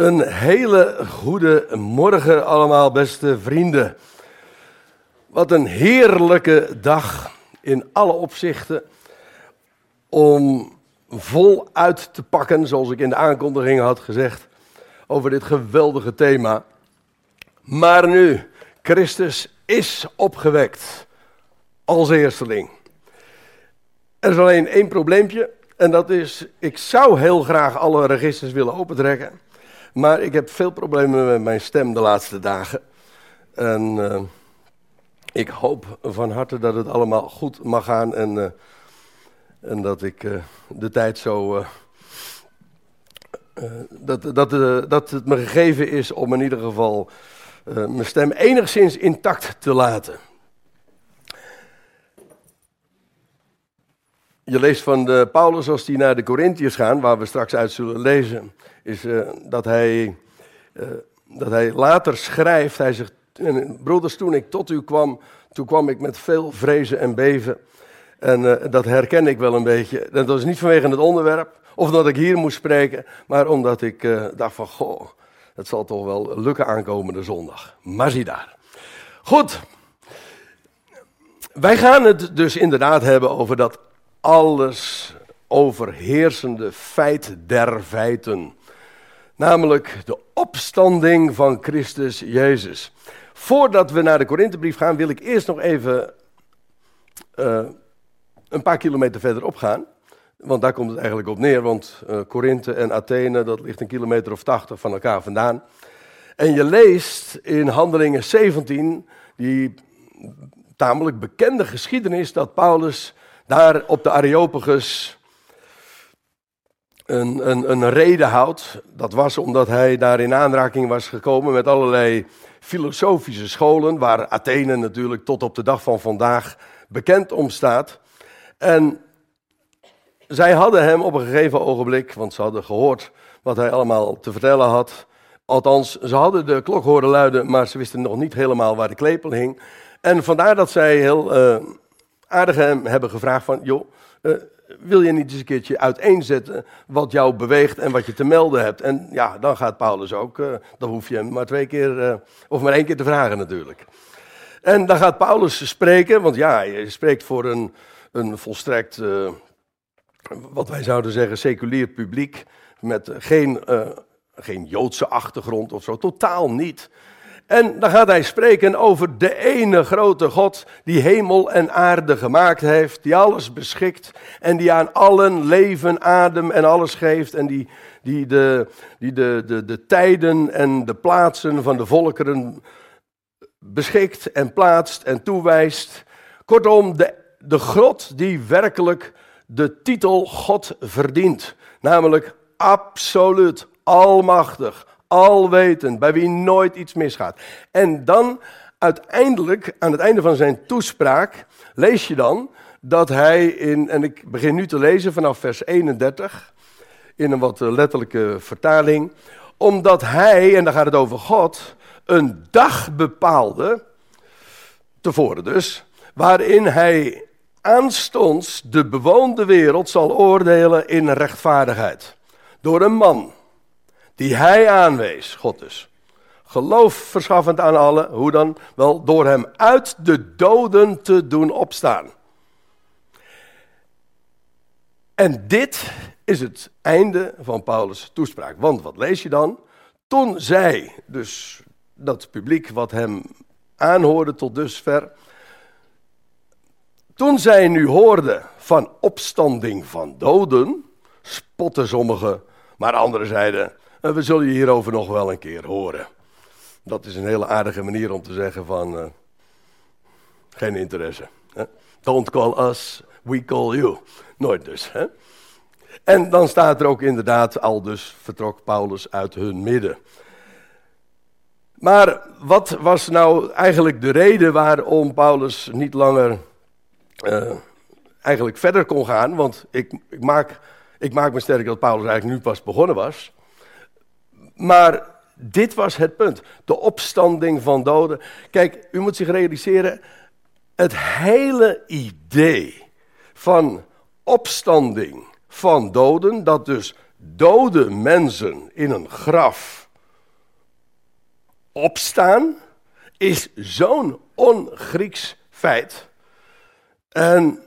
Een hele goede morgen allemaal, beste vrienden. Wat een heerlijke dag in alle opzichten om vol uit te pakken, zoals ik in de aankondiging had gezegd, over dit geweldige thema. Maar nu, Christus is opgewekt als eersteling. Er is alleen één probleempje en dat is, ik zou heel graag alle registers willen opentrekken. Maar ik heb veel problemen met mijn stem de laatste dagen. En uh, ik hoop van harte dat het allemaal goed mag gaan. En, uh, en dat ik uh, de tijd zo. dat, dat, dat het me gegeven is om in ieder geval mijn stem enigszins intact te laten. Je leest van de Paulus als hij naar de Corinthiërs gaan, waar we straks uit zullen lezen is uh, dat, hij, uh, dat hij later schrijft. Hij zegt, broeders, toen ik tot u kwam, toen kwam ik met veel vrezen en beven. En dat herken ik wel een beetje. Dat was niet vanwege het onderwerp, of dat ik hier moest spreken, maar omdat ik dacht van, goh, het zal toch wel lukken aankomende zondag. Maar zie daar. Goed. Wij gaan het dus inderdaad hebben over dat alles overheersende feit der feiten namelijk de opstanding van Christus Jezus. Voordat we naar de Korinthebrief gaan, wil ik eerst nog even uh, een paar kilometer verderop gaan. Want daar komt het eigenlijk op neer, want uh, Korinthe en Athene, dat ligt een kilometer of tachtig van elkaar vandaan. En je leest in Handelingen 17 die tamelijk bekende geschiedenis dat Paulus daar op de Areopagus een, een, een reden houdt. Dat was omdat hij daar in aanraking was gekomen met allerlei filosofische scholen, waar Athene natuurlijk tot op de dag van vandaag bekend om staat. En zij hadden hem op een gegeven ogenblik, want ze hadden gehoord wat hij allemaal te vertellen had. Althans, ze hadden de klok horen luiden, maar ze wisten nog niet helemaal waar de klepel hing. En vandaar dat zij heel uh, aardig hem hebben gevraagd van, joh, uh, wil je niet eens een keertje uiteenzetten wat jou beweegt en wat je te melden hebt? En ja, dan gaat Paulus ook, uh, dan hoef je hem maar twee keer, uh, of maar één keer te vragen natuurlijk. En dan gaat Paulus spreken, want ja, hij spreekt voor een, een volstrekt, uh, wat wij zouden zeggen, seculier publiek, met geen, geen Joodse achtergrond of zo, totaal niet. En dan gaat hij spreken over de ene grote God die hemel en aarde gemaakt heeft, die alles beschikt en die aan allen leven, adem en alles geeft en die, die, de, die de, de, de tijden en de plaatsen van de volkeren beschikt en plaatst en toewijst. Kortom, de, de God die werkelijk de titel God verdient, namelijk absoluut, almachtig, alwetend, bij wie nooit iets misgaat. En dan uiteindelijk, aan het einde van zijn toespraak, lees je dan dat hij in, en ik begin nu te lezen vanaf vers 31, in een wat letterlijke vertaling, omdat hij, en dan gaat het over God, een dag bepaalde, tevoren dus, waarin hij aanstonds de bewoonde wereld zal oordelen in rechtvaardigheid. Door een man die hij aanwees, God dus. Geloof verschaffend aan allen, hoe dan? Wel, door hem uit de doden te doen opstaan. En dit is het einde van Paulus' toespraak. Want wat lees je dan? Toen zij, dus dat publiek wat hem aanhoorde tot dusver, toen zij nu hoorden van opstanding van doden, spotten sommigen, maar anderen zeiden, en we zullen je hierover nog wel een keer horen. Dat is een hele aardige manier om te zeggen van uh, geen interesse. Hè? Don't call us, we call you. Nooit dus. Hè? En dan staat er ook inderdaad, al dus vertrok Paulus uit hun midden. Maar wat was nou eigenlijk de reden waarom Paulus niet langer uh, eigenlijk verder kon gaan? Want ik, ik, maak, ik maak me sterk dat Paulus eigenlijk nu pas begonnen was. Maar dit was het punt. De opstanding van doden. Kijk, u moet zich realiseren. Het hele idee van opstanding van doden, dat dus dode mensen in een graf opstaan is zo'n on-Grieks feit. En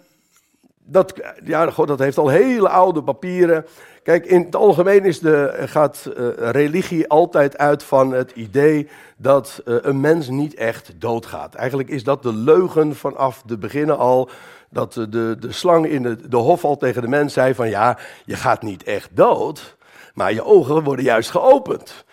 dat, ja, God, dat heeft al hele oude papieren. Kijk, in het algemeen is de, gaat uh, religie altijd uit van het idee dat uh, een mens niet echt doodgaat. Eigenlijk is dat de leugen vanaf de beginnen al. Dat de, de, de slang in de, de hof al tegen de mens zei van ja, je gaat niet echt dood, maar je ogen worden juist geopend.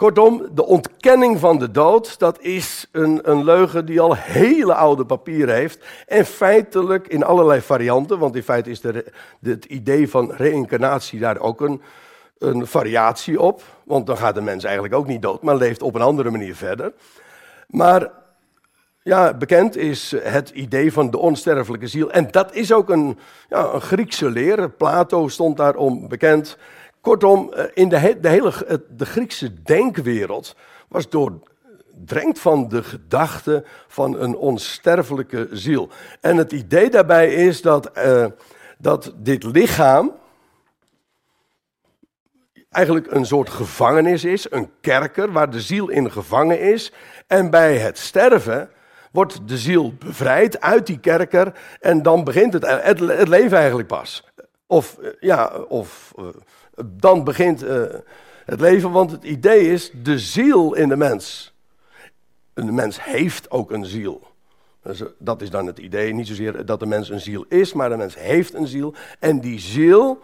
Kortom, de ontkenning van de dood, dat is een, een leugen die al hele oude papieren heeft. En feitelijk in allerlei varianten, want in feite is de, het idee van reïncarnatie daar ook een, een variatie op. Want dan gaat de mens eigenlijk ook niet dood, maar leeft op een andere manier verder. Maar ja, bekend is het idee van de onsterfelijke ziel. En dat is ook een, ja, een Griekse leer. Plato stond daarom bekend. Kortom, eh, in de, de hele de Griekse denkwereld was doordrenkt van de gedachte van een onsterfelijke ziel. En het idee daarbij is dat, uh, dat dit lichaam eigenlijk een soort gevangenis is, een kerker waar de ziel in gevangen is. En bij het sterven wordt de ziel bevrijd uit die kerker en dan begint het, het, het leven eigenlijk pas. Of, eh, ja, of dan begint uh, het leven, want het idee is de ziel in de mens. Een mens heeft ook een ziel. Dus, dat is dan het idee, niet zozeer dat de mens een ziel is, maar de mens heeft een ziel. En die ziel,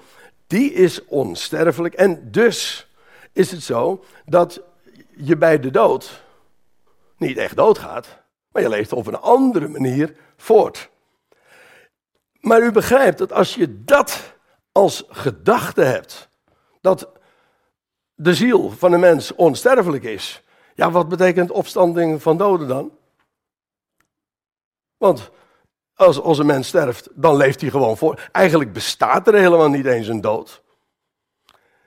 die is onsterfelijk. En dus is het zo dat je bij de dood niet echt doodgaat, maar je leeft op een andere manier voort. Maar u begrijpt dat als je dat als gedachte hebt, dat de ziel van de mens onsterfelijk is. Ja, wat betekent opstanding van doden dan? Want als, als een mens sterft, dan leeft hij gewoon voor. Eigenlijk bestaat er helemaal niet eens een dood.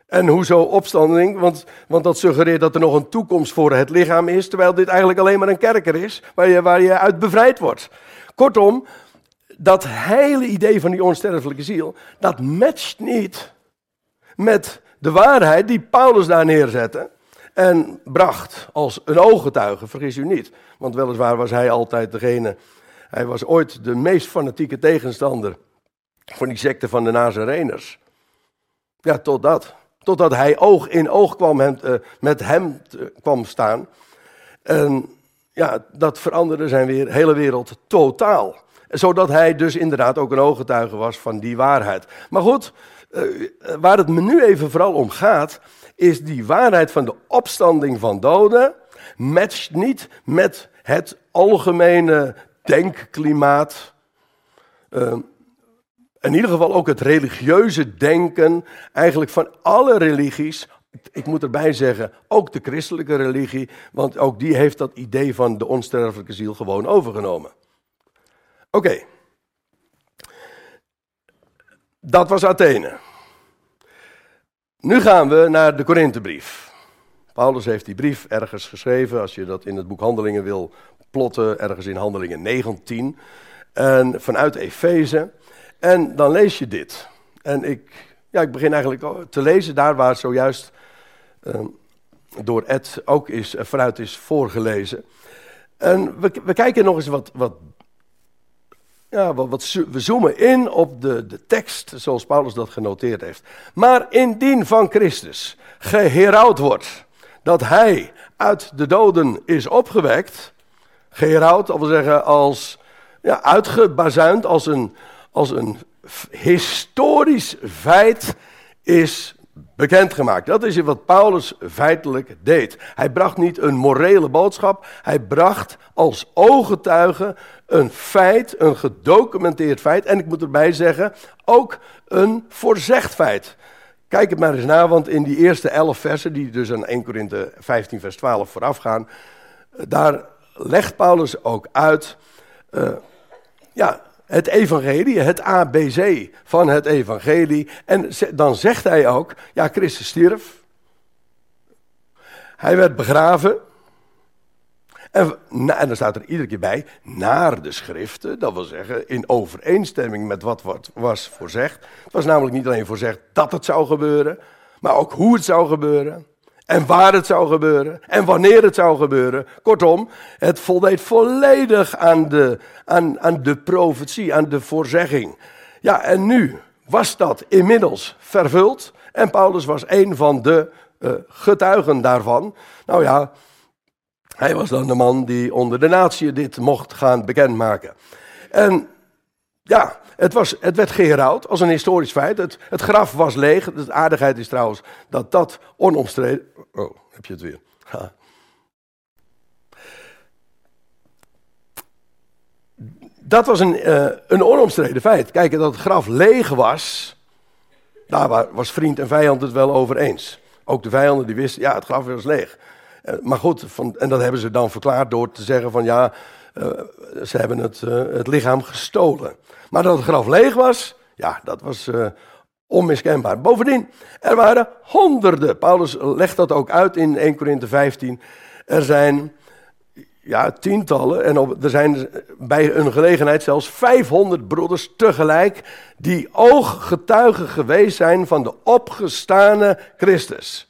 En hoezo opstanding? Want, want dat suggereert dat er nog een toekomst voor het lichaam is, terwijl dit eigenlijk alleen maar een kerker is, waar je, waar je uit bevrijd wordt. Kortom, dat hele idee van die onsterfelijke ziel, dat matcht niet met de waarheid die Paulus daar neerzette en bracht als een ooggetuige, vergis u niet. Want weliswaar was hij altijd degene, hij was ooit de meest fanatieke tegenstander van die secte van de Nazareners. Ja, totdat. Totdat hij oog in oog kwam uh, met hem kwam staan. En ja, dat veranderde zijn weer, hele wereld totaal. Zodat hij dus inderdaad ook een ooggetuige was van die waarheid. Maar goed, waar het me nu even vooral om gaat, is die waarheid van de opstanding van doden matcht niet met het algemene denkklimaat. Uh, in ieder geval ook het religieuze denken, eigenlijk van alle religies. Ik moet erbij zeggen, ook de christelijke religie, want ook die heeft dat idee van de onsterfelijke ziel gewoon overgenomen. Oké. Dat was Athene. Nu gaan we naar de Korinthebrief. Paulus heeft die brief ergens geschreven, als je dat in het boek Handelingen wil plotten, ergens in Handelingen 19. En vanuit Efeze. En dan lees je dit. En ik, ja, ik begin eigenlijk te lezen daar waar zojuist uh, door Ed ook is, vanuit is voorgelezen. En we, we kijken nog eens wat, wat ja, wat, we zoomen in op de, de tekst zoals Paulus dat genoteerd heeft. Maar indien van Christus geherouwd wordt dat hij uit de doden is opgewekt, geherouwd, dat wil zeggen als ja, uitgebazuind, als een, als een historisch feit is bekendgemaakt. Dat is wat Paulus feitelijk deed. Hij bracht niet een morele boodschap, hij bracht als ooggetuige een feit, een gedocumenteerd feit. En ik moet erbij zeggen, ook een voorzegd feit. Kijk het maar eens na, want in die eerste elf versen, die dus aan 1 Korinthe 15 vers 12 voorafgaan, daar legt Paulus ook uit, uh, ja, het evangelie, het ABC van het evangelie. En dan zegt hij ook, ja, Christus stierf. Hij werd begraven. En, dan staat er iedere keer bij, naar de schriften, dat wil zeggen in overeenstemming met wat, wat was voorzegd. Het was namelijk niet alleen voorzegd dat het zou gebeuren, maar ook hoe het zou gebeuren. En waar het zou gebeuren. En wanneer het zou gebeuren. Kortom, het voldeed volledig aan de, aan, aan de profetie, aan de voorzegging. Ja, en nu was dat inmiddels vervuld. En Paulus was een van de uh, getuigen daarvan. Nou ja, hij was dan de man die onder de natie dit mocht gaan bekendmaken. En ja, het, was, het werd geherouwd als een historisch feit. Het, het graf was leeg. De aardigheid is trouwens dat dat onomstreden. Oh, heb je het weer. Dat was een, uh, een onomstreden feit. Kijk, dat het graf leeg was, daar was vriend en vijand het wel over eens. Ook de vijanden die wisten, ja, het graf was leeg. Uh, maar goed, van, en dat hebben ze dan verklaard door te zeggen van ja, uh, ze hebben het, het lichaam gestolen. Maar dat het graf leeg was, ja, dat was onmiskenbaar. Bovendien, er waren honderden. Paulus legt dat ook uit in 1 Korinthe 15. Er zijn ja, tientallen en er zijn bij een gelegenheid zelfs 500 broeders tegelijk die ooggetuigen geweest zijn van de opgestane Christus.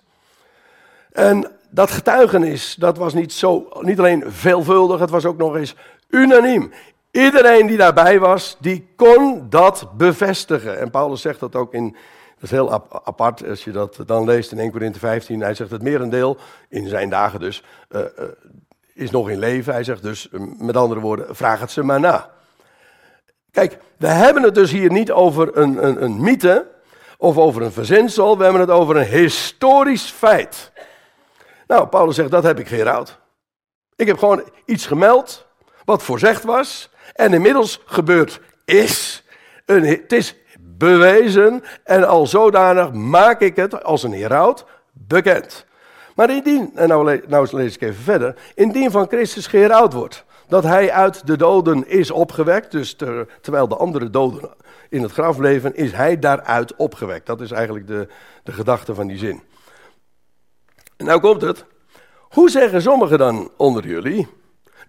En dat getuigenis, dat was niet, zo, niet alleen veelvuldig, het was ook nog eens unaniem. Iedereen die daarbij was, die kon dat bevestigen. En Paulus zegt dat ook in, dat is heel apart als je dat dan leest in 1 Corinthië 15. Hij zegt het merendeel, in zijn dagen dus, uh, uh, is nog in leven. Hij zegt dus, uh, met andere woorden, vraag het ze maar na. Kijk, we hebben het dus hier niet over een, een, een mythe of over een verzinsel. We hebben het over een historisch feit. Nou, Paulus zegt, dat heb ik geen Ik heb gewoon iets gemeld wat voorzegd was en inmiddels gebeurd is. Een, het is bewezen en al zodanig maak ik het als een heraut bekend. Maar indien, en nou, nou lees ik even verder, indien van Christus geherouwd wordt, dat hij uit de doden is opgewekt, dus terwijl de andere doden in het graf leven, is hij daaruit opgewekt. Dat is eigenlijk de, de gedachte van die zin. Nou komt het. Hoe zeggen sommigen dan onder jullie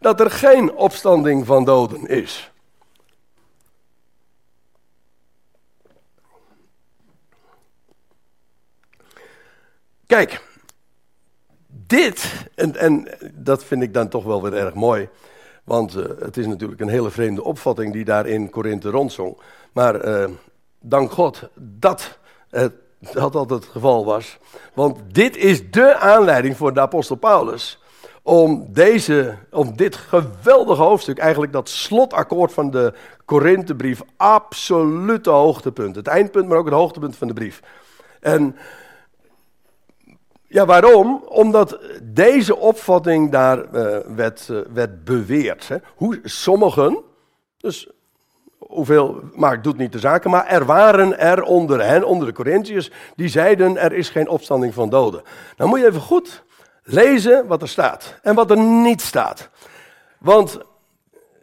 dat er geen opstanding van doden is? Kijk, dit, en, en dat vind ik dan toch wel weer erg mooi, want uh, het is natuurlijk een hele vreemde opvatting die daar in Korinthe rondzong. Maar uh, dank God dat het, dat dat het geval was. Want dit is de aanleiding voor de apostel Paulus om, deze, om dit geweldige hoofdstuk, eigenlijk dat slotakkoord van de Korinthebrief, absolute hoogtepunt. Het eindpunt, maar ook het hoogtepunt van de brief. En ja, waarom? Omdat deze opvatting daar uh, werd, uh, werd beweerd. Hè. Hoe sommigen, dus hoeveel maakt doet niet de zaken, maar er waren er onder hen, onder de Corinthiërs, die zeiden er is geen opstanding van doden. Nou moet je even goed lezen wat er staat en wat er niet staat. Want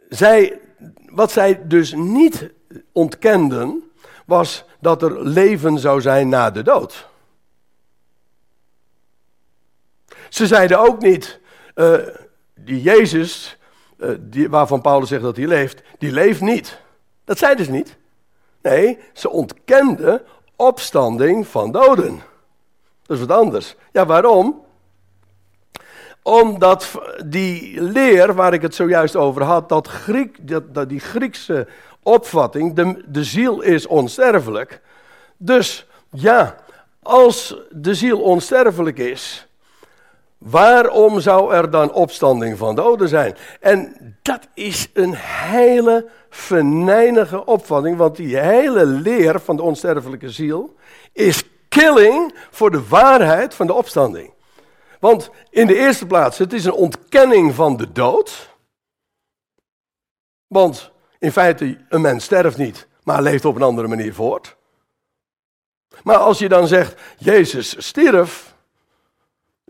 zij, wat zij dus niet ontkenden, was dat er leven zou zijn na de dood. Ze zeiden ook niet, uh, die Jezus, uh, die, waarvan Paulus zegt dat hij leeft, die leeft niet. Dat zeiden ze niet. Nee, ze ontkenden opstanding van doden. Dat is wat anders. Ja, waarom? Omdat die leer waar ik het zojuist over had, dat, Griek, dat, dat die Griekse opvatting, de, de ziel is onsterfelijk. Dus ja, als de ziel onsterfelijk is, Waarom zou er dan opstanding van doden zijn? En dat is een hele venijnige opvatting, want die hele leer van de onsterfelijke ziel is killing voor de waarheid van de opstanding. Want in de eerste plaats, het is een ontkenning van de dood. Want in feite, een mens sterft niet, maar leeft op een andere manier voort. Maar als je dan zegt, Jezus stierf,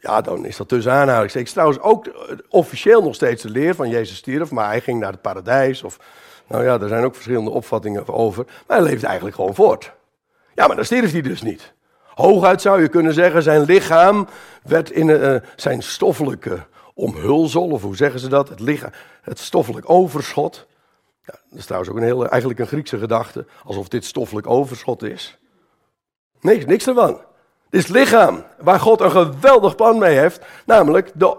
ja, dan is dat tussen aanhalingstekens. Trouwens ook eh, officieel nog steeds de leer van Jezus stierf, maar hij ging naar het paradijs. Of, nou ja, er zijn ook verschillende opvattingen over. Maar hij leeft eigenlijk gewoon voort. Ja, maar dan stierf hij dus niet. Hooguit zou je kunnen zeggen, zijn lichaam werd in uh, zijn stoffelijke omhulsel, of hoe zeggen ze dat? Het, lichaam, het stoffelijk overschot. Ja, dat is trouwens ook een hele, eigenlijk een Griekse gedachte, alsof dit stoffelijk overschot is. Nee, niks ervan. Dit lichaam waar God een geweldig plan mee heeft, namelijk de,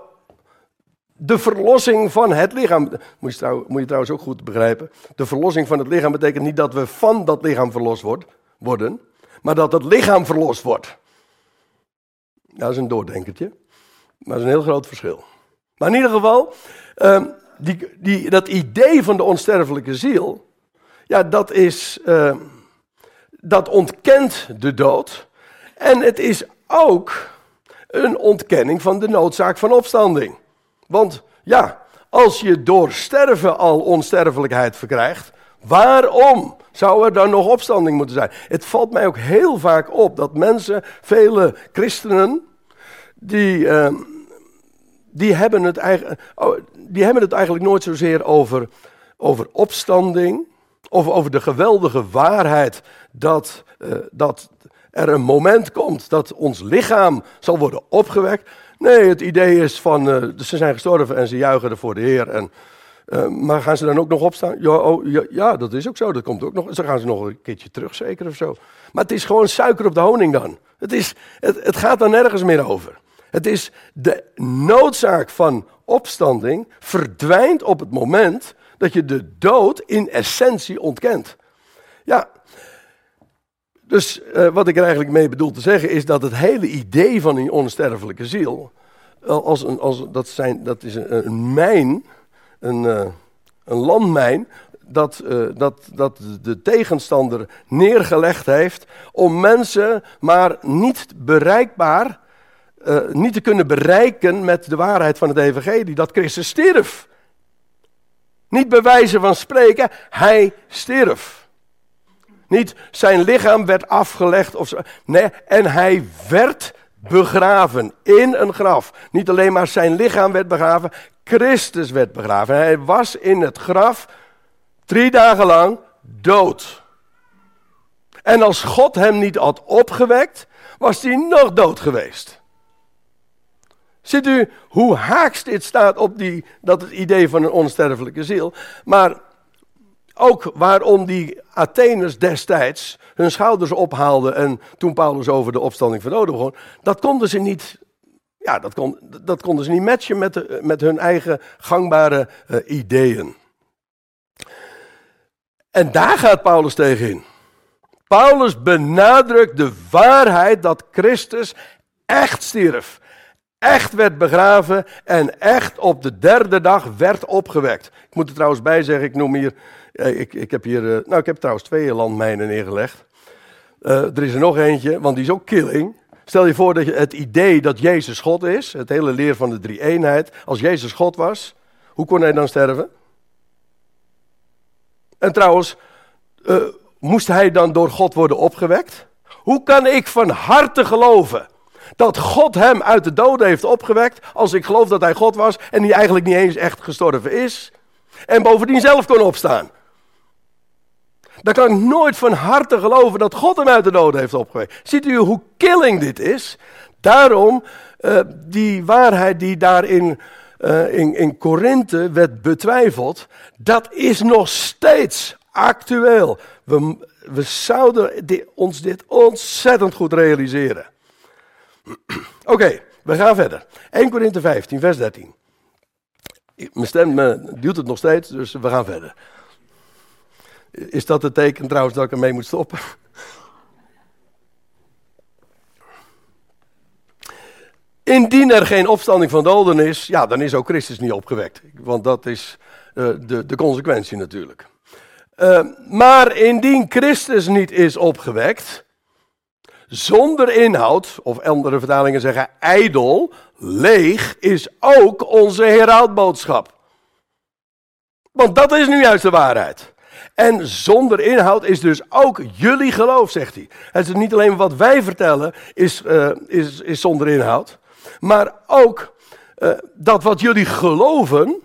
de verlossing van het lichaam. Moet je, moet je trouwens ook goed begrijpen. De verlossing van het lichaam betekent niet dat we van dat lichaam verlost wordt, worden, maar dat het lichaam verlost wordt. Dat is een doordenkertje, maar dat is een heel groot verschil. Maar in ieder geval, ehm, die, die, dat idee van de onsterfelijke ziel, ja, dat is, ehm, dat ontkent de dood. En het is ook een ontkenning van de noodzaak van opstanding. Want ja, als je door sterven al onsterfelijkheid verkrijgt, waarom zou er dan nog opstanding moeten zijn? Het valt mij ook heel vaak op dat mensen, vele christenen, die, uh, die, hebben, het eigenlijk, oh, die hebben het eigenlijk nooit zozeer over, over opstanding, of over de geweldige waarheid dat, uh, dat er een moment komt dat ons lichaam zal worden opgewekt. Nee, het idee is van, uh, ze zijn gestorven en ze juichen er voor de Heer. En, uh, maar gaan ze dan ook nog opstaan? Ja, oh, ja, ja, dat is ook zo. Dat komt ook nog. Ze gaan ze nog een keertje terug, zeker of zo. Maar het is gewoon suiker op de honing dan. Het, is, het, het gaat er nergens meer over. Het is de noodzaak van opstanding verdwijnt op het moment dat je de dood in essentie ontkent. Ja, dus uh, wat ik er eigenlijk mee bedoel te zeggen is dat het hele idee van een onsterfelijke ziel, als een, als, dat, zijn, dat is een, mijn, een, uh, een landmijn, dat, dat, dat de tegenstander neergelegd heeft om mensen maar niet bereikbaar, niet te kunnen bereiken met de waarheid van het evangelie, dat Christus stierf. Niet bewijzen van spreken, hij stierf. Niet zijn lichaam werd afgelegd of zo. Nee, en hij werd begraven in een graf. Niet alleen maar zijn lichaam werd begraven, Christus werd begraven. Hij was in het graf drie dagen lang dood. En als God hem niet had opgewekt, was hij nog dood geweest. Ziet u hoe haaks dit staat op die, dat het idee van een onsterfelijke ziel? Maar ook waarom die Atheners destijds hun schouders ophaalden en toen Paulus over de opstanding van doden begon, dat konden ze niet, ja, dat, kon, dat konden ze niet matchen met, de, met hun eigen gangbare uh, ideeën. En daar gaat Paulus tegenin. Paulus benadrukt de waarheid dat Christus echt stierf, echt werd begraven en echt op de derde dag werd opgewekt. Ik moet er trouwens bij zeggen, ik noem hier ik, ik heb hier, uh, nou ik heb trouwens twee landmijnen neergelegd. Uh, er is er nog eentje, want die is ook killing. Stel je voor dat je het idee dat Jezus God is, het hele leer van de drie eenheid. Als Jezus God was, hoe kon hij dan sterven? En trouwens, moest hij dan door God worden opgewekt? Hoe kan ik van harte geloven dat God hem uit de doden heeft opgewekt, als ik geloof dat hij God was en die eigenlijk niet eens echt gestorven is, en bovendien zelf kon opstaan? Dan kan ik nooit van harte geloven dat God hem uit de doden heeft opgewekt. Ziet u hoe killing dit is? Daarom, uh, die waarheid die daarin uh, in, in Korinthe werd betwijfeld, dat is nog steeds actueel. We, we zouden ons dit ontzettend goed realiseren. Oké, we gaan verder. 1 Korinthe 15, vers 13. Mijn stem uh, duwt het nog steeds, dus we gaan verder. Is dat het teken trouwens dat ik ermee moet stoppen? Indien er geen opstanding van doden is, ja, dan is ook Christus niet opgewekt. Want dat is uh, de, de consequentie natuurlijk. Uh, maar indien Christus niet is opgewekt, zonder inhoud, of andere vertalingen zeggen ijdel, leeg, is ook onze heraldboodschap. Want dat is nu juist de waarheid. En zonder inhoud is dus ook jullie geloof, zegt hij. Het is niet alleen wat wij vertellen is, uh, is, is zonder inhoud, maar ook uh, dat wat jullie geloven,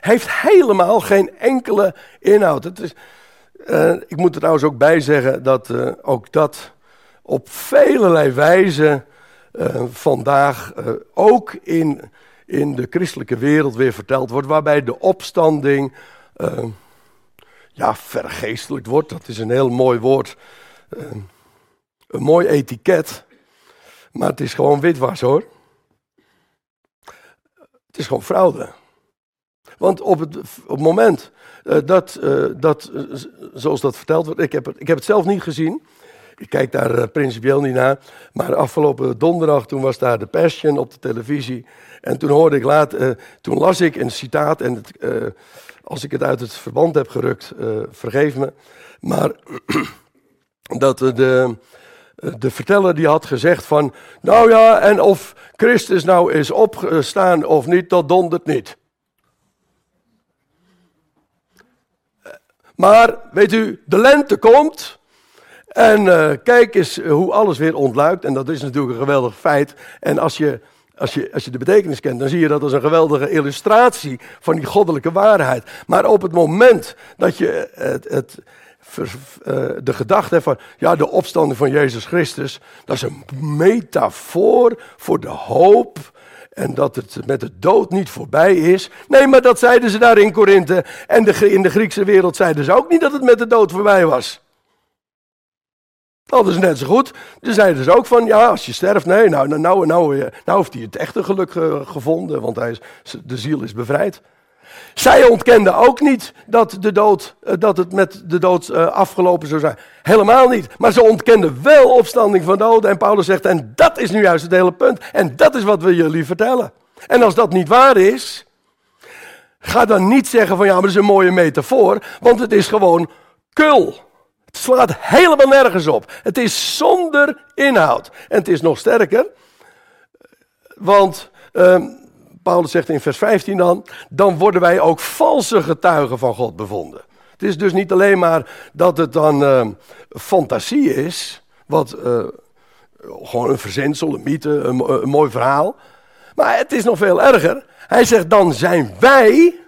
heeft helemaal geen enkele inhoud. Het is, uh, ik moet er trouwens ook bij zeggen dat ook dat op velelei wijze vandaag ook in, in de christelijke wereld weer verteld wordt, waarbij de opstanding ja, vergeestelijk wordt. Dat is een heel mooi woord. Uh, een mooi etiket. Maar het is gewoon witwas hoor. Het is gewoon fraude. Want op het, op het moment uh, dat, uh, dat uh, zoals dat verteld wordt, ik heb, ik heb het zelf niet gezien. Ik kijk daar principieel niet naar. Maar afgelopen donderdag, toen was daar de Passion op de televisie. En toen hoorde ik laat, toen las ik een citaat. En het, als ik het uit het verband heb gerukt, vergeef me. Maar dat de, de verteller die had gezegd van, nou ja, en of Christus nou is opgestaan of niet, dat dondert niet. Maar weet u, de lente komt. En uh, kijk eens hoe alles weer ontluikt. En dat is natuurlijk een geweldig feit. En als je, als, je, als je de betekenis kent, dan zie je dat als een geweldige illustratie van die goddelijke waarheid. Maar op het moment dat je het, het, uh, de gedachte van, ja, de opstanding van Jezus Christus, dat is een metafoor voor de hoop en dat het met de dood niet voorbij is. Nee, maar dat zeiden ze daar in Korinthe. En in de Griekse wereld zeiden ze ook niet dat het met de dood voorbij was. Dat is net zo goed. Ze zeiden ze ook van, ja, als je sterft, nee, nou, nou, nou, nou, nou heeft hij het echte geluk gevonden, want hij is, de ziel is bevrijd. Zij ontkenden ook niet dat, de dood, eh, dat het met de dood eh, afgelopen zou zijn. Helemaal niet. Maar ze ontkenden wel opstanding van doden. En Paulus zegt, en dat is nu juist het hele punt. En dat is wat we jullie vertellen. En als dat niet waar is, ga dan niet zeggen van ja, maar dat is een mooie metafoor. Want het is gewoon kul. Het slaat helemaal nergens op. Het is zonder inhoud. En het is nog sterker. Want... Uh, Paulus zegt in vers 15 dan, dan worden wij ook valse getuigen van God bevonden. Het is dus niet alleen maar dat het dan uh, fantasie is, wat uh, gewoon een verzinsel, een mythe, een, een, mooi verhaal. Maar het is nog veel erger. Hij zegt dan zijn wij,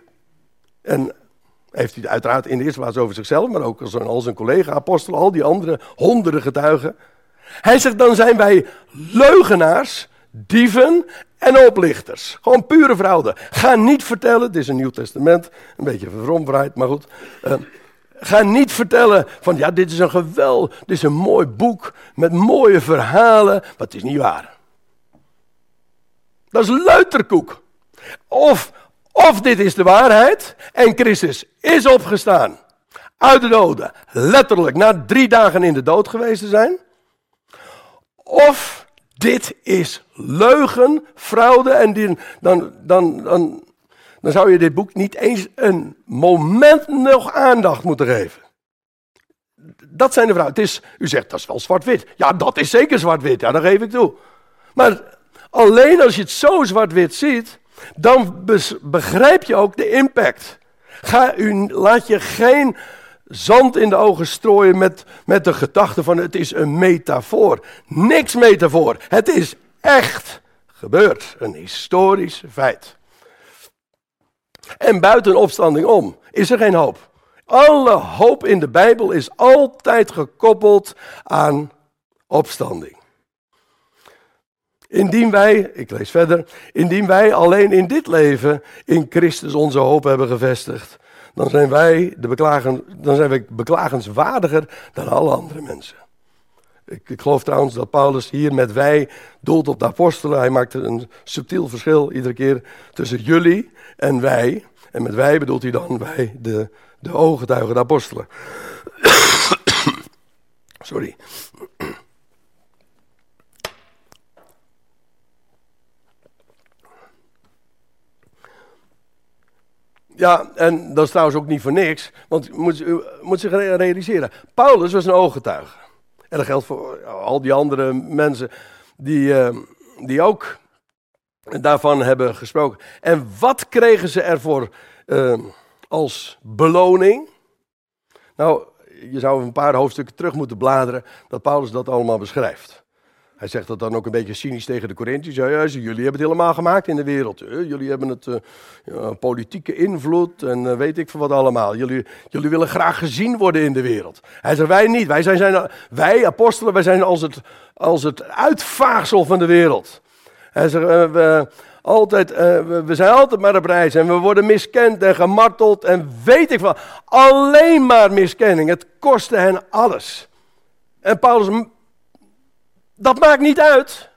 en heeft hij uiteraard in de eerste plaats over zichzelf, maar ook als, al zijn collega-apostelen, al die andere honderden getuigen. Hij zegt dan zijn wij leugenaars, dieven en oplichters. Gewoon pure fraude. Ga niet vertellen, het is een Nieuw Testament, een beetje vervromdraaid, maar goed. Uh, ga niet vertellen van ja, dit is een geweld, dit is een mooi boek met mooie verhalen, maar het is niet waar. Dat is luiterkoek. Of, of dit is de waarheid en Christus is opgestaan uit de doden, letterlijk na drie dagen in de dood geweest te zijn. Of dit is leugen, fraude. En dan, dan, dan, dan zou je dit boek niet eens een moment nog aandacht moeten geven. Dat zijn de vragen. Het is, u zegt dat is wel zwart-wit. Ja, dat is zeker zwart-wit. Ja, dat geef ik toe. Maar alleen als je het zo zwart-wit ziet, dan begrijp je ook de impact. Ga laat je geen zand in de ogen strooien met, met de gedachte van het is een metafoor. Niks metafoor. Het is echt gebeurd. Een historisch feit. En buiten opstanding om is er geen hoop. Alle hoop in de Bijbel is altijd gekoppeld aan opstanding. Indien wij, ik lees verder, indien wij alleen in dit leven in Christus onze hoop hebben gevestigd, dan zijn wij, de beklagen, dan zijn wij beklagenswaardiger dan alle andere mensen. Ik, ik, geloof trouwens dat Paulus hier met wij doelt op de apostelen. Hij maakt een subtiel verschil iedere keer tussen jullie en wij. En met wij bedoelt hij dan wij, de, de ooggetuigen, de apostelen. Sorry. Ja, en dat is trouwens ook niet voor niks, want u moet, u moet zich realiseren. Paulus was een ooggetuige. En dat geldt voor al die andere mensen die, uh, die ook daarvan hebben gesproken. En wat kregen ze ervoor uh, als beloning? Nou, je zou een paar hoofdstukken terug moeten bladeren dat Paulus dat allemaal beschrijft. Hij zegt dat dan ook een beetje cynisch tegen de Corinthiërs. Ja, jullie hebben het helemaal gemaakt in de wereld. Jullie hebben het ja, politieke invloed en uh, weet ik veel wat allemaal. Jullie, jullie willen graag gezien worden in de wereld. Hij zegt wij niet. Wij, zijn, wij apostelen, wij zijn als het, als het uitvaagsel van de wereld. Hij zegt, uh, we, altijd, we, we, zijn altijd maar op reis en we worden miskend en gemarteld en weet ik veel. Alleen maar miskenning. Het kostte hen alles. En Paulus dat maakt niet uit.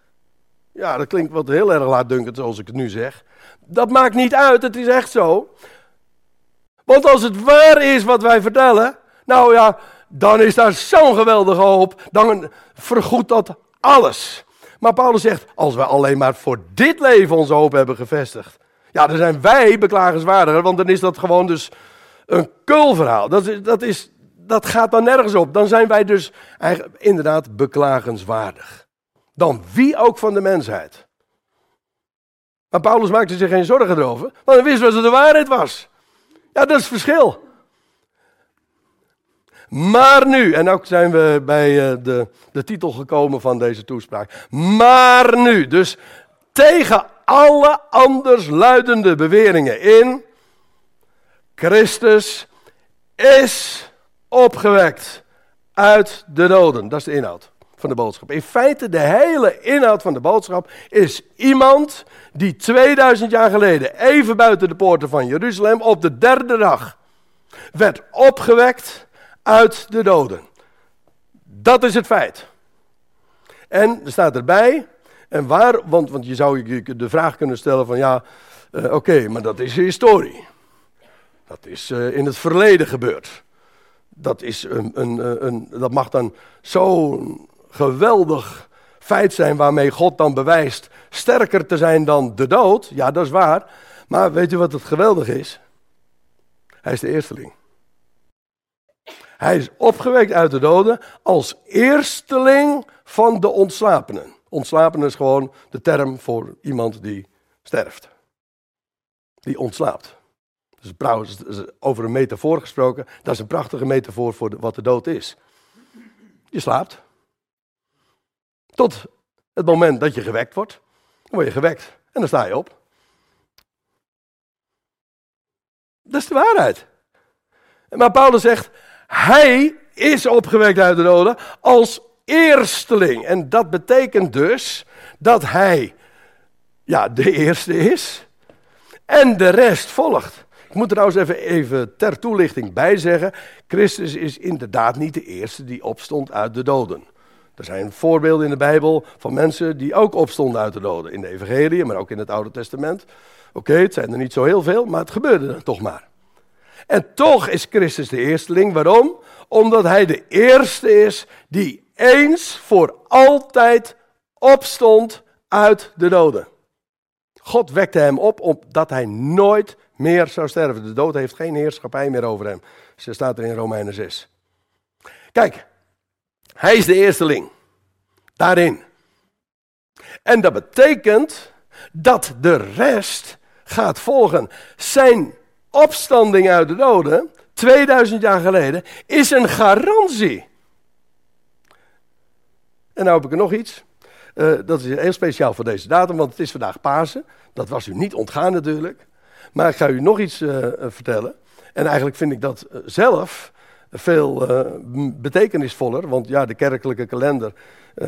Ja, dat klinkt wat heel erg laatdunkend zoals ik het nu zeg. Dat maakt niet uit, het is echt zo. Want als het waar is wat wij vertellen, nou ja, dan is daar zo'n geweldige hoop. Dan vergoedt dat alles. Maar Paulus zegt, als we alleen maar voor dit leven onze hoop hebben gevestigd. Ja, dan zijn wij beklagenswaardiger, want dan is dat gewoon dus een kulverhaal. Dat, is, dat, is, dat gaat dan nergens op. Dan zijn wij dus inderdaad beklagenswaardig. Dan wie ook van de mensheid. Maar Paulus maakte zich geen zorgen erover, want hij wist wat de waarheid was. Ja, dat is het verschil. Maar nu, en ook zijn we bij eh, de, de titel gekomen van deze toespraak. Maar nu, dus tegen alle anders luidende beweringen in, Christus is opgewekt uit de doden. Dat is de inhoud van de boodschap. In feite, de hele inhoud van de boodschap is iemand die 2000 jaar geleden, even buiten de poorten van Jeruzalem, op de derde dag werd opgewekt uit de doden. Dat is het feit. En er staat erbij, en waar, want, want je zou de vraag kunnen stellen van ja, uh, oké, maar dat is historie. Dat is uh, in het verleden gebeurd. Dat, is een, een, eh, een, dat mag dan zo'n geweldig feit zijn waarmee God dan bewijst sterker te zijn dan de dood. Ja, dat is waar. Maar weet u wat het geweldig is? Hij is de eersteling. Hij is opgewekt uit de doden als eersteling van de ontslapenen. Ontslapenen is gewoon de term voor iemand die sterft. Die ontslaapt. Dus trouwens, over een metafoor gesproken, dat is een prachtige metafoor voor wat de dood is. Je slaapt. Tot het moment dat je gewekt wordt. Dan word je gewekt en dan sta je op. Dat is de waarheid. Maar Paulus zegt, hij is opgewekt uit de doden als eersteling. En dat betekent dus dat hij ja, de eerste is en de rest volgt. Ik moet er trouwens even, even ter toelichting bij zeggen: Christus is inderdaad niet de eerste die opstond uit de doden. Er zijn voorbeelden in de Bijbel van mensen die ook opstonden uit de doden. In de Evangelie, maar ook in het Oude Testament. Oké, het zijn er niet zo heel veel, maar het gebeurde dan toch maar. En toch is Christus de eersteling. Waarom? Omdat hij de eerste is die eens voor altijd opstond uit de doden. God wekte hem op opdat hij nooit meer zou sterven. De dood heeft geen heerschappij meer over hem. Zo staat er in Romeinen 6. Kijk, hij is de eersteling. Daarin. En dat betekent dat de rest gaat volgen. Zijn opstanding uit de doden, 2000 jaar geleden, is een garantie. En nou heb ik er nog iets. Uh, dat is heel speciaal voor deze datum, want het is vandaag Pasen. Dat was u niet ontgaan natuurlijk. Maar ik ga u nog iets uh, vertellen. En eigenlijk vind ik dat zelf veel betekenisvoller. Want ja, de kerkelijke kalender,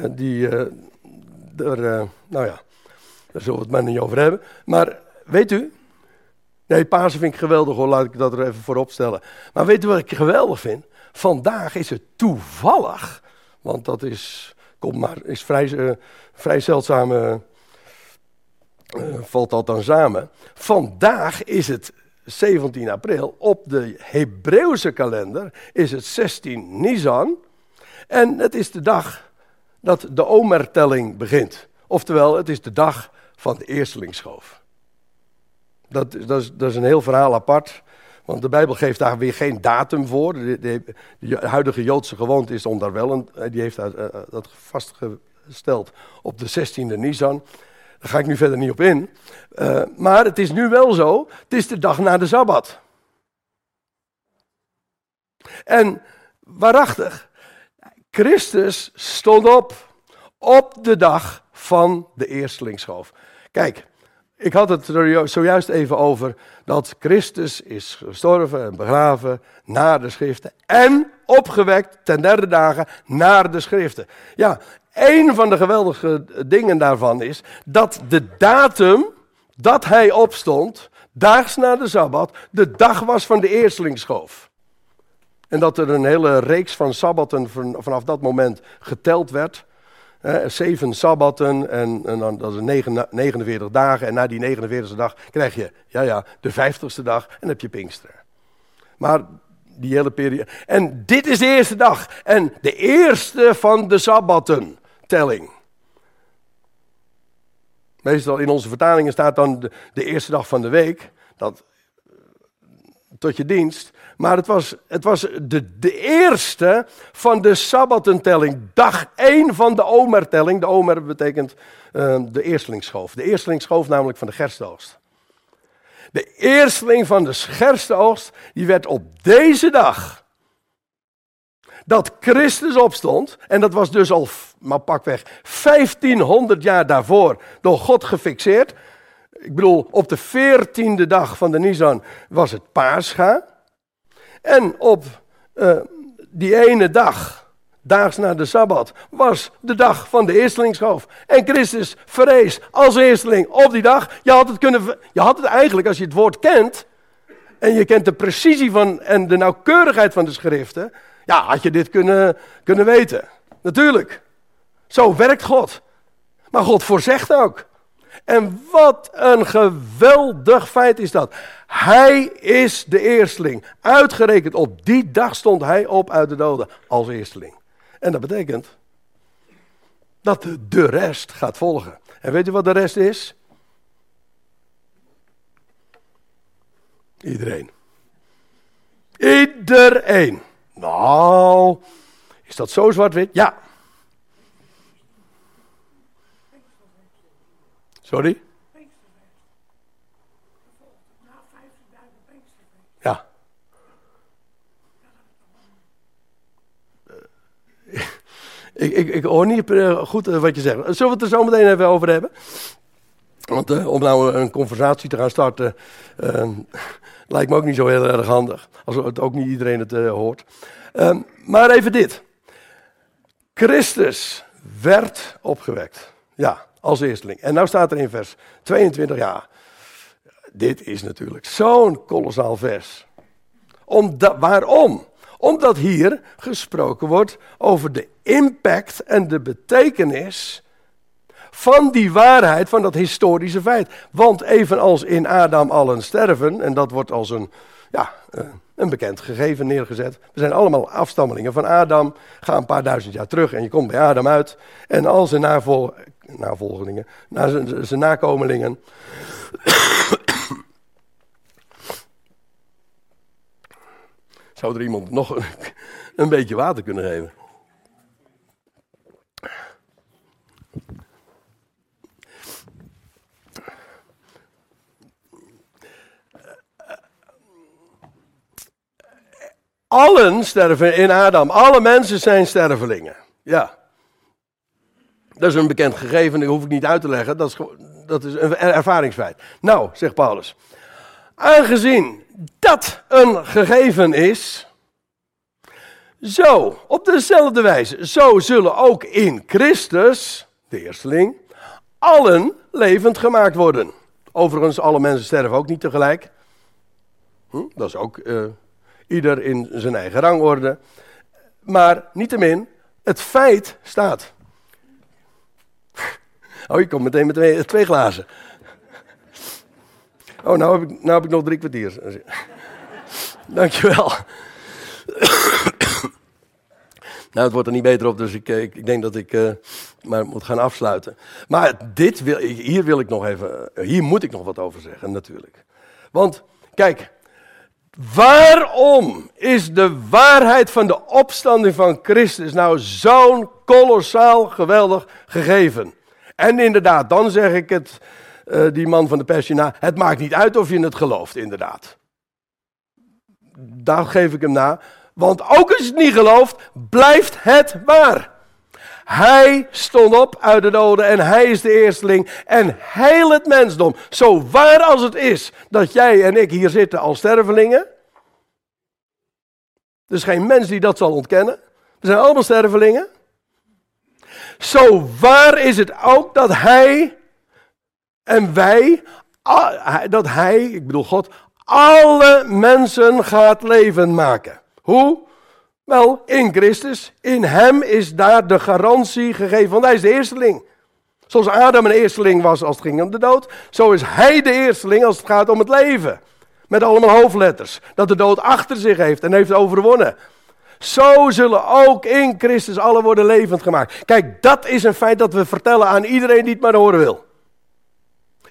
die, er, nou ja, daar zullen we het maar niet over hebben. Maar weet u, Nee, Pasen vind ik geweldig hoor, laat ik dat er even voorop stellen. Maar weet u wat ik geweldig vind? Vandaag is het toevallig, want dat is, kom maar, is vrij, vrij zeldzaam, uh, valt dat dan samen. Vandaag is het 17 april, op de Hebreeuwse kalender is het 16 Nisan. En het is de dag dat de omertelling begint. Oftewel, het is de dag van de eerstelingsschoof. Dat, dat, is, dat is een heel verhaal apart. Want de Bijbel geeft daar weer geen datum voor. De, de, huidige Joodse gewoonte is om daar wel een. Eh, die heeft dat, uh, dat vastgesteld op de 16e Nisan. Daar ga ik nu verder niet op in. Uh, maar het is nu wel zo. Het is de dag na de Sabbat. En waarachtig, Christus stond op op de dag van de eerstelingsschoof. Kijk, ik had het er zojuist even over dat Christus is gestorven en begraven naar de schriften en opgewekt ten derde dagen naar de schriften. Ja, een van de geweldige dingen daarvan is dat de datum dat hij opstond, daags na de Sabbat, de dag was van de eerstelingsschoof. En dat er een hele reeks van Sabbatten vanaf dat moment geteld werd. zeven sabbatten en, en, dan, dat is 49 dagen. En na die 49e dag krijg je, ja ja, de 50ste dag en heb je Pinksteren. Maar die hele periode. En dit is de eerste dag. En de eerste van de sabbatten, telling. Meestal in onze vertalingen staat dan de, eerste dag van de week. Dat tot je dienst. Maar het was, het was de, de eerste van de sabbatentelling. Dag 1 van de omertelling. De omer betekent uh, de eerstelingsschoof. De eerstelingsschoof namelijk van de gerstoogst. De eersteling van de gerstoogst, die werd op deze dag dat Christus opstond, en dat was dus al, maar pakweg, 1500 jaar daarvoor door God gefixeerd. Ik bedoel, op de veertiende dag van de Nisan was het Pascha. En op uh, die ene dag, daags na de Sabbat, was de dag van de eerstelingsschoof. En Christus verrees als eersteling op die dag. Je had, het kunnen, je had het eigenlijk, als je het woord kent, en je kent de precisie van en de nauwkeurigheid van de schriften, ja, had je dit kunnen, kunnen weten. Natuurlijk. Zo werkt God. Maar God voorzegt ook. En wat een geweldig feit is dat. Hij is de eersteling. Uitgerekend op die dag stond hij op uit de doden als eersteling. En dat betekent dat de rest gaat volgen. En weet u wat de rest is? Iedereen. Iedereen. Nou, is dat zo zwart-wit? Ja. Sorry? Ja. Ik, ik, ik hoor niet eh, goed eh, wat je zegt. Zullen we het er zo meteen even over hebben? Want uh, om nou een conversatie te gaan starten, uh, lijkt me ook niet zo heel erg handig. Als het ook niet iedereen het uh, hoort. Uh, maar even dit. Christus werd opgewekt. Ja, als eersteling. En nou staat er in vers 22, ja, dit is natuurlijk zo'n kolossaal vers. Omdat, waarom? Omdat hier gesproken wordt over de impact en de betekenis van die waarheid, van dat historische feit. Want evenals in Adam allen sterven, en dat wordt als een, ja, eh, een bekend gegeven neergezet. We zijn allemaal afstammelingen van Adam. Ga een paar duizend jaar terug en je komt bij Adam uit. En al zijn navol navolgelingen, na zijn, zijn nakomelingen. Zou er iemand nog een, een beetje water kunnen geven? Allen sterven in Adam. Alle mensen zijn stervelingen. Ja. Dat is een bekend gegeven, dat hoef ik niet uit te leggen. Dat is, dat is een ervaringsfeit. Nou, zegt Paulus. Aangezien dat een gegeven is, zo, op dezelfde wijze, zo zullen ook in Christus, de eersteling, allen levend gemaakt worden. Overigens, alle mensen sterven ook niet tegelijk. Hm, dat is ook uh, ieder in zijn eigen rangorde. Maar niettemin, het feit staat. Oh, je komt meteen met twee, twee glazen. Oh, nou heb, ik, nou heb ik nog drie kwartier. Dankjewel. nou, het wordt er niet beter op, dus ik, ik, ik denk dat ik uh, maar moet gaan afsluiten. Maar dit wil, hier wil ik nog even, hier moet ik nog wat over zeggen, natuurlijk. Want, kijk, waarom is de waarheid van de opstanding van Christus nou zo'n kolossaal geweldig gegeven? En inderdaad, dan zeg ik het, uh, die man van de Persina, het maakt niet uit of je het gelooft, inderdaad. Daar geef ik hem na. Want ook als je het niet gelooft, blijft het waar. Hij stond op uit de doden en hij is de eersteling. En heel het mensdom, zo waar als het is dat jij en ik hier zitten als stervelingen. Er is geen mens die dat zal ontkennen. We zijn allemaal stervelingen. Zo waar is het ook dat hij en wij, dat hij, ik bedoel God, alle mensen gaat leven maken. Hoe? Wel, in Christus. In hem is daar de garantie gegeven, want hij is de eersteling. Zoals Adam een eersteling was als het ging om de dood, zo is hij de eersteling als het gaat om het leven. Met allemaal hoofdletters. Dat de dood achter zich heeft en heeft overwonnen. Zo zullen ook in Christus alle worden levend gemaakt. Kijk, dat is een feit dat we vertellen aan iedereen die het maar horen wil.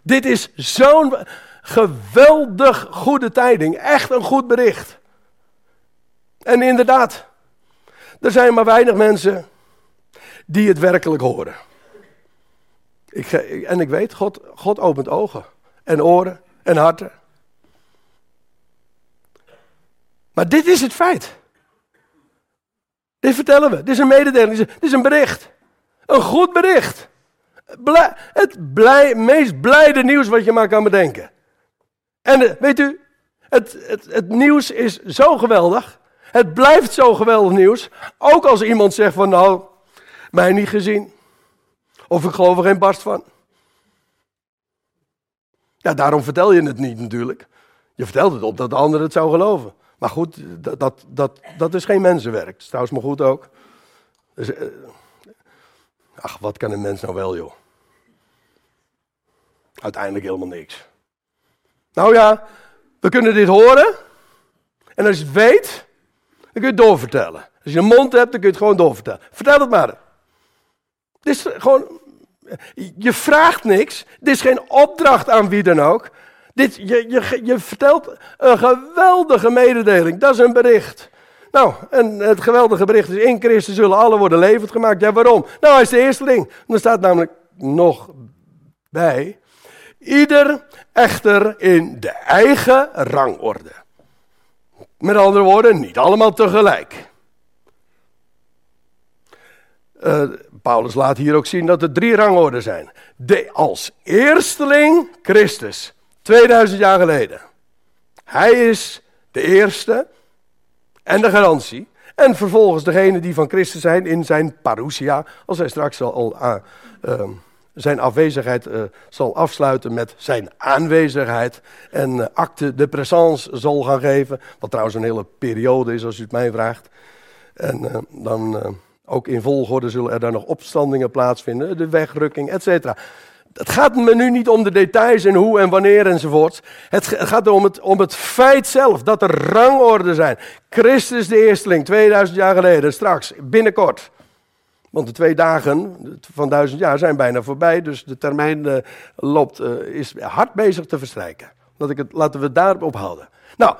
Dit is zo'n geweldig goede tijding. Echt een goed bericht. En inderdaad, er zijn maar weinig mensen die het werkelijk horen. Ik, en ik weet, God, God opent ogen en oren en harten. Maar dit is het feit. Dit vertellen we. Dit is een mededeling. Dit is een bericht. Een goed bericht. het meest blijde nieuws wat je maar kan bedenken. En eh, weet u, het, het, het nieuws is zo geweldig. Het blijft zo geweldig nieuws. Ook als iemand zegt van nou, mij niet gezien. Of ik geloof er geen barst van. Ja, daarom vertel je het niet natuurlijk. Je vertelt het op dat de ander het zou geloven. Maar goed, dat, dat, dat, dat is geen mensenwerk. Dat is trouwens maar goed ook. Dus, eh, ach, wat kan een mens nou wel, joh? Uiteindelijk helemaal niks. Nou ja, we kunnen dit horen. En als je het weet, kun je het doorvertellen. Als je een mond hebt, dan kun je het gewoon doorvertellen. Vertel het maar. Dit is gewoon, je vraagt niks. Dit is geen opdracht aan wie dan ook. Dit, je, je, je vertelt een geweldige mededeling. Dat is een bericht. Nou, en het geweldige bericht is: in Christus zullen alle worden levend gemaakt. Ja, waarom? Nou, hij is de eersteling. Er staat namelijk nog bij: ieder echter in de eigen rangorde. Met andere woorden, niet allemaal tegelijk. Uh, Paulus laat hier ook zien dat er drie rangorden zijn. De, als eersteling Christus. 2000 jaar geleden. Hij is de eerste en de garantie. En vervolgens degene die van Christus zijn in zijn parousia, als hij straks al, uh, zijn afwezigheid uh, zal afsluiten met zijn aanwezigheid. En uh, acte de présence zal gaan geven, wat trouwens een hele periode is als u het mij vraagt. En dan ook in volgorde zullen er dan nog opstandingen plaatsvinden, de wegrukking, et cetera. Het gaat me nu niet om de details en hoe en wanneer enzovoort. Het gaat om het, om het feit zelf dat er rangorde zijn. Christus de eersteling, 2000 jaar geleden, straks, binnenkort. Want de twee dagen van duizend jaar zijn bijna voorbij, dus de termijn uh, loopt, uh, is hard bezig te verstrijken. Dat ik het, laten we het daarop houden. Nou,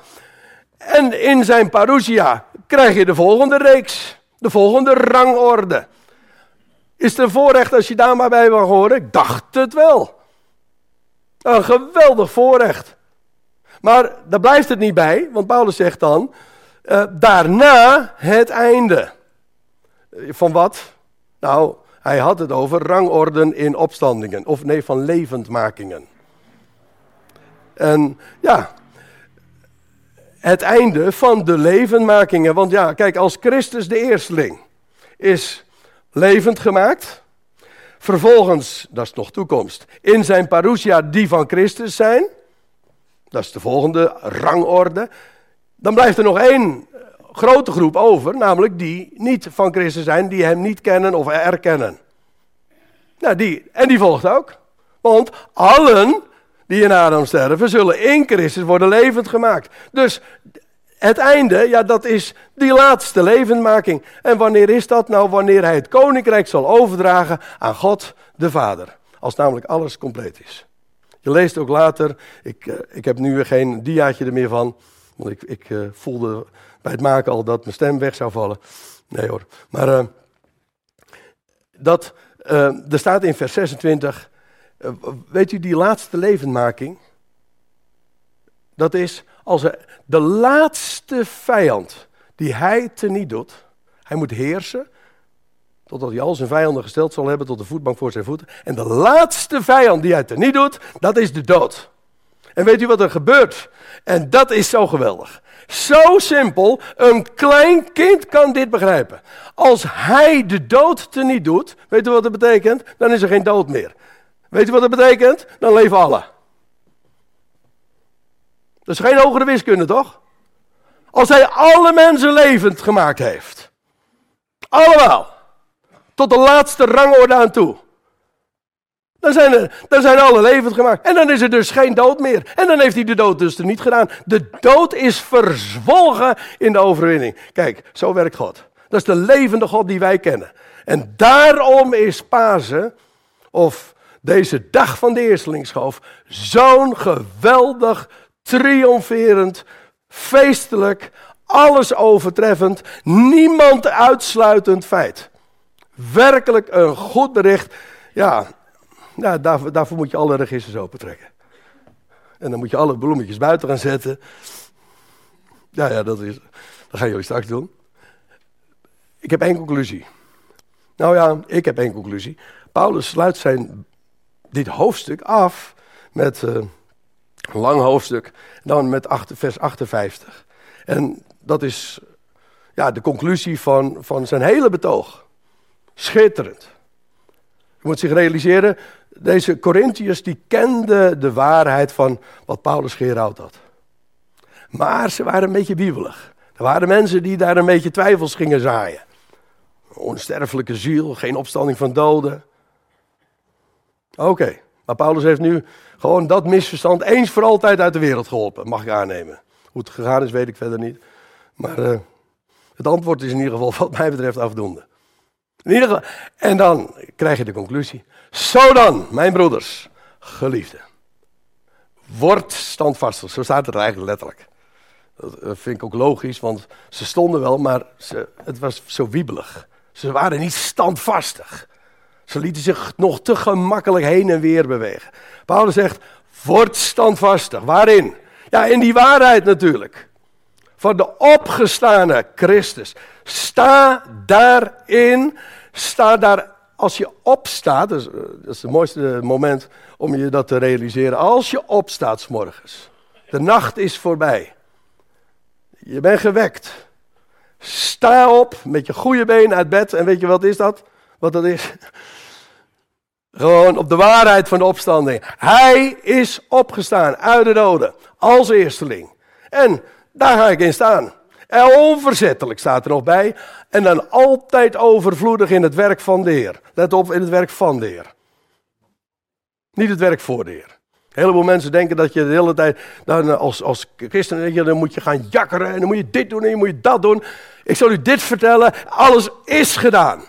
en in zijn parousia krijg je de volgende reeks, de volgende rangorde. Is het een voorrecht als je daar maar bij mag horen? Ik dacht het wel. Een geweldig voorrecht. Maar daar blijft het niet bij, want Paulus zegt dan, uh, daarna het einde. Van wat? Nou, hij had het over rangorden in opstandingen, of nee, van levendmakingen. En ja, het einde van de levendmakingen. Want ja, kijk, als Christus de eersteling is levend gemaakt. Vervolgens, dat is nog toekomst, in zijn parousia die van Christus zijn. Dat is de volgende rangorde. Dan blijft er nog één grote groep over, namelijk die niet van Christus zijn, die hem niet kennen of erkennen. Nou, die, en die volgt ook. Want allen die in Adam sterven, zullen in Christus worden levend gemaakt. Dus het einde, ja, dat is die laatste levendmaking. En wanneer is dat nou? Wanneer hij het koninkrijk zal overdragen aan God de Vader. Als namelijk alles compleet is. Je leest ook later, ik, uh, ik heb nu weer geen diaatje er meer van. Want ik, ik uh, voelde bij het maken al dat mijn stem weg zou vallen. Nee hoor. Maar uh, dat, er staat in vers 26, weet u die laatste levendmaking? Dat is als de laatste vijand die hij teniet doet, hij moet heersen, totdat hij al zijn vijanden gesteld zal hebben tot de voetbank voor zijn voeten. En de laatste vijand die hij teniet doet, dat is de dood. En weet u wat er gebeurt? En dat is zo geweldig. Zo simpel, een klein kind kan dit begrijpen. Als hij de dood teniet doet, weet u wat dat betekent? Dan is er geen dood meer. Weet u wat dat betekent? Dan leven alle. Dat is geen hogere wiskunde, toch? Als hij alle mensen levend gemaakt heeft. Allemaal. Tot de laatste rangorde aan toe. Dan zijn, er, zijn alle levend gemaakt. En dan is er dus geen dood meer. En dan heeft hij de dood dus er niet gedaan. De dood is verzwolgen in de overwinning. Kijk, zo werkt God. Dat is de levende God die wij kennen. En daarom is Pasen, of deze dag van de eerstelingsschoof, zo'n geweldig, triomferend, feestelijk, alles overtreffend, niemand uitsluitend feit. Werkelijk een goed bericht. Ja, nou, daarvoor, moet je alle registers opentrekken. En dan moet je alle bloemetjes buiten gaan zetten. Ja, ja, dat, is, dat gaan jullie straks doen. Ik heb één conclusie. Nou ja, ik heb één conclusie. Paulus sluit zijn, dit hoofdstuk af met uh, een lang hoofdstuk, dan met vers 58. En dat is ja, de conclusie van, van zijn hele betoog. Schitterend. Je moet zich realiseren, deze Corinthiërs die kenden de waarheid van wat Paulus gerouwd had. Maar ze waren een beetje wiebelig. Er waren mensen die daar een beetje twijfels gingen zaaien. Onsterfelijke ziel, geen opstanding van doden. Oké, maar Paulus heeft nu gewoon dat misverstand eens voor altijd uit de wereld geholpen, mag ik aannemen. Hoe het gegaan is, weet ik verder niet. Maar uh, het antwoord is in ieder geval, wat mij betreft, afdoende. In ieder geval, en dan krijg je de conclusie. Zo dan, mijn broeders, geliefden. Word standvastig. Zo staat het eigenlijk letterlijk. Dat vind ik ook logisch, want ze stonden wel, maar ze, het was zo wiebelig. Ze waren niet standvastig. Ze lieten zich nog te gemakkelijk heen en weer bewegen. Paulus zegt, word standvastig. Waarin? Ja, in die waarheid natuurlijk. Van de opgestane Christus. Sta daarin. Sta daar, als je opstaat, dat is, dat is het mooiste moment om je dat te realiseren. Als je opstaat s morgens. De nacht is voorbij. Je bent gewekt. Sta op met je goede been uit bed. En weet je wat is dat? Wat dat is? Gewoon op de waarheid van de opstanding. Hij is opgestaan uit de doden. Als eersteling. En daar ga ik in staan. Onverzettelijk staat er nog bij. En dan altijd overvloedig in het werk van de Heer. Let op, in het werk van de Heer. Niet het werk voor de Heer. Een heleboel mensen denken dat je de hele tijd, dan als, als christen, dan moet je gaan jakkeren en dan moet je dit doen en dan moet je dat doen. Ik zal u dit vertellen, alles is gedaan.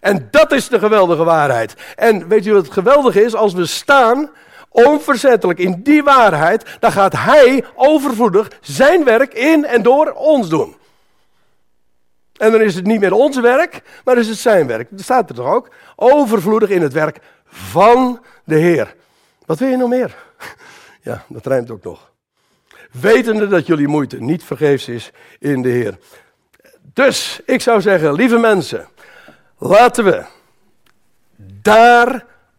En dat is de geweldige waarheid. En weet u wat het geweldige is? Als we staan, onverzettelijk in die waarheid, dan gaat Hij overvloedig zijn werk in en door ons doen. En dan is het niet meer ons werk, maar is het zijn werk. Dat staat er toch ook? Overvloedig in het werk van de Heer. Wat wil je nog meer? Ja, dat rijmt ook nog. Wetende dat jullie moeite niet vergeefs is in de Heer. Dus ik zou zeggen, lieve mensen, laten we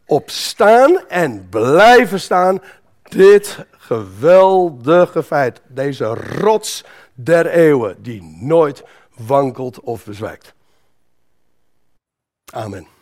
daarop staan en blijven staan. Dit geweldige feit, deze rots der eeuwen, die nooit wankelt of bezwijkt. Amen.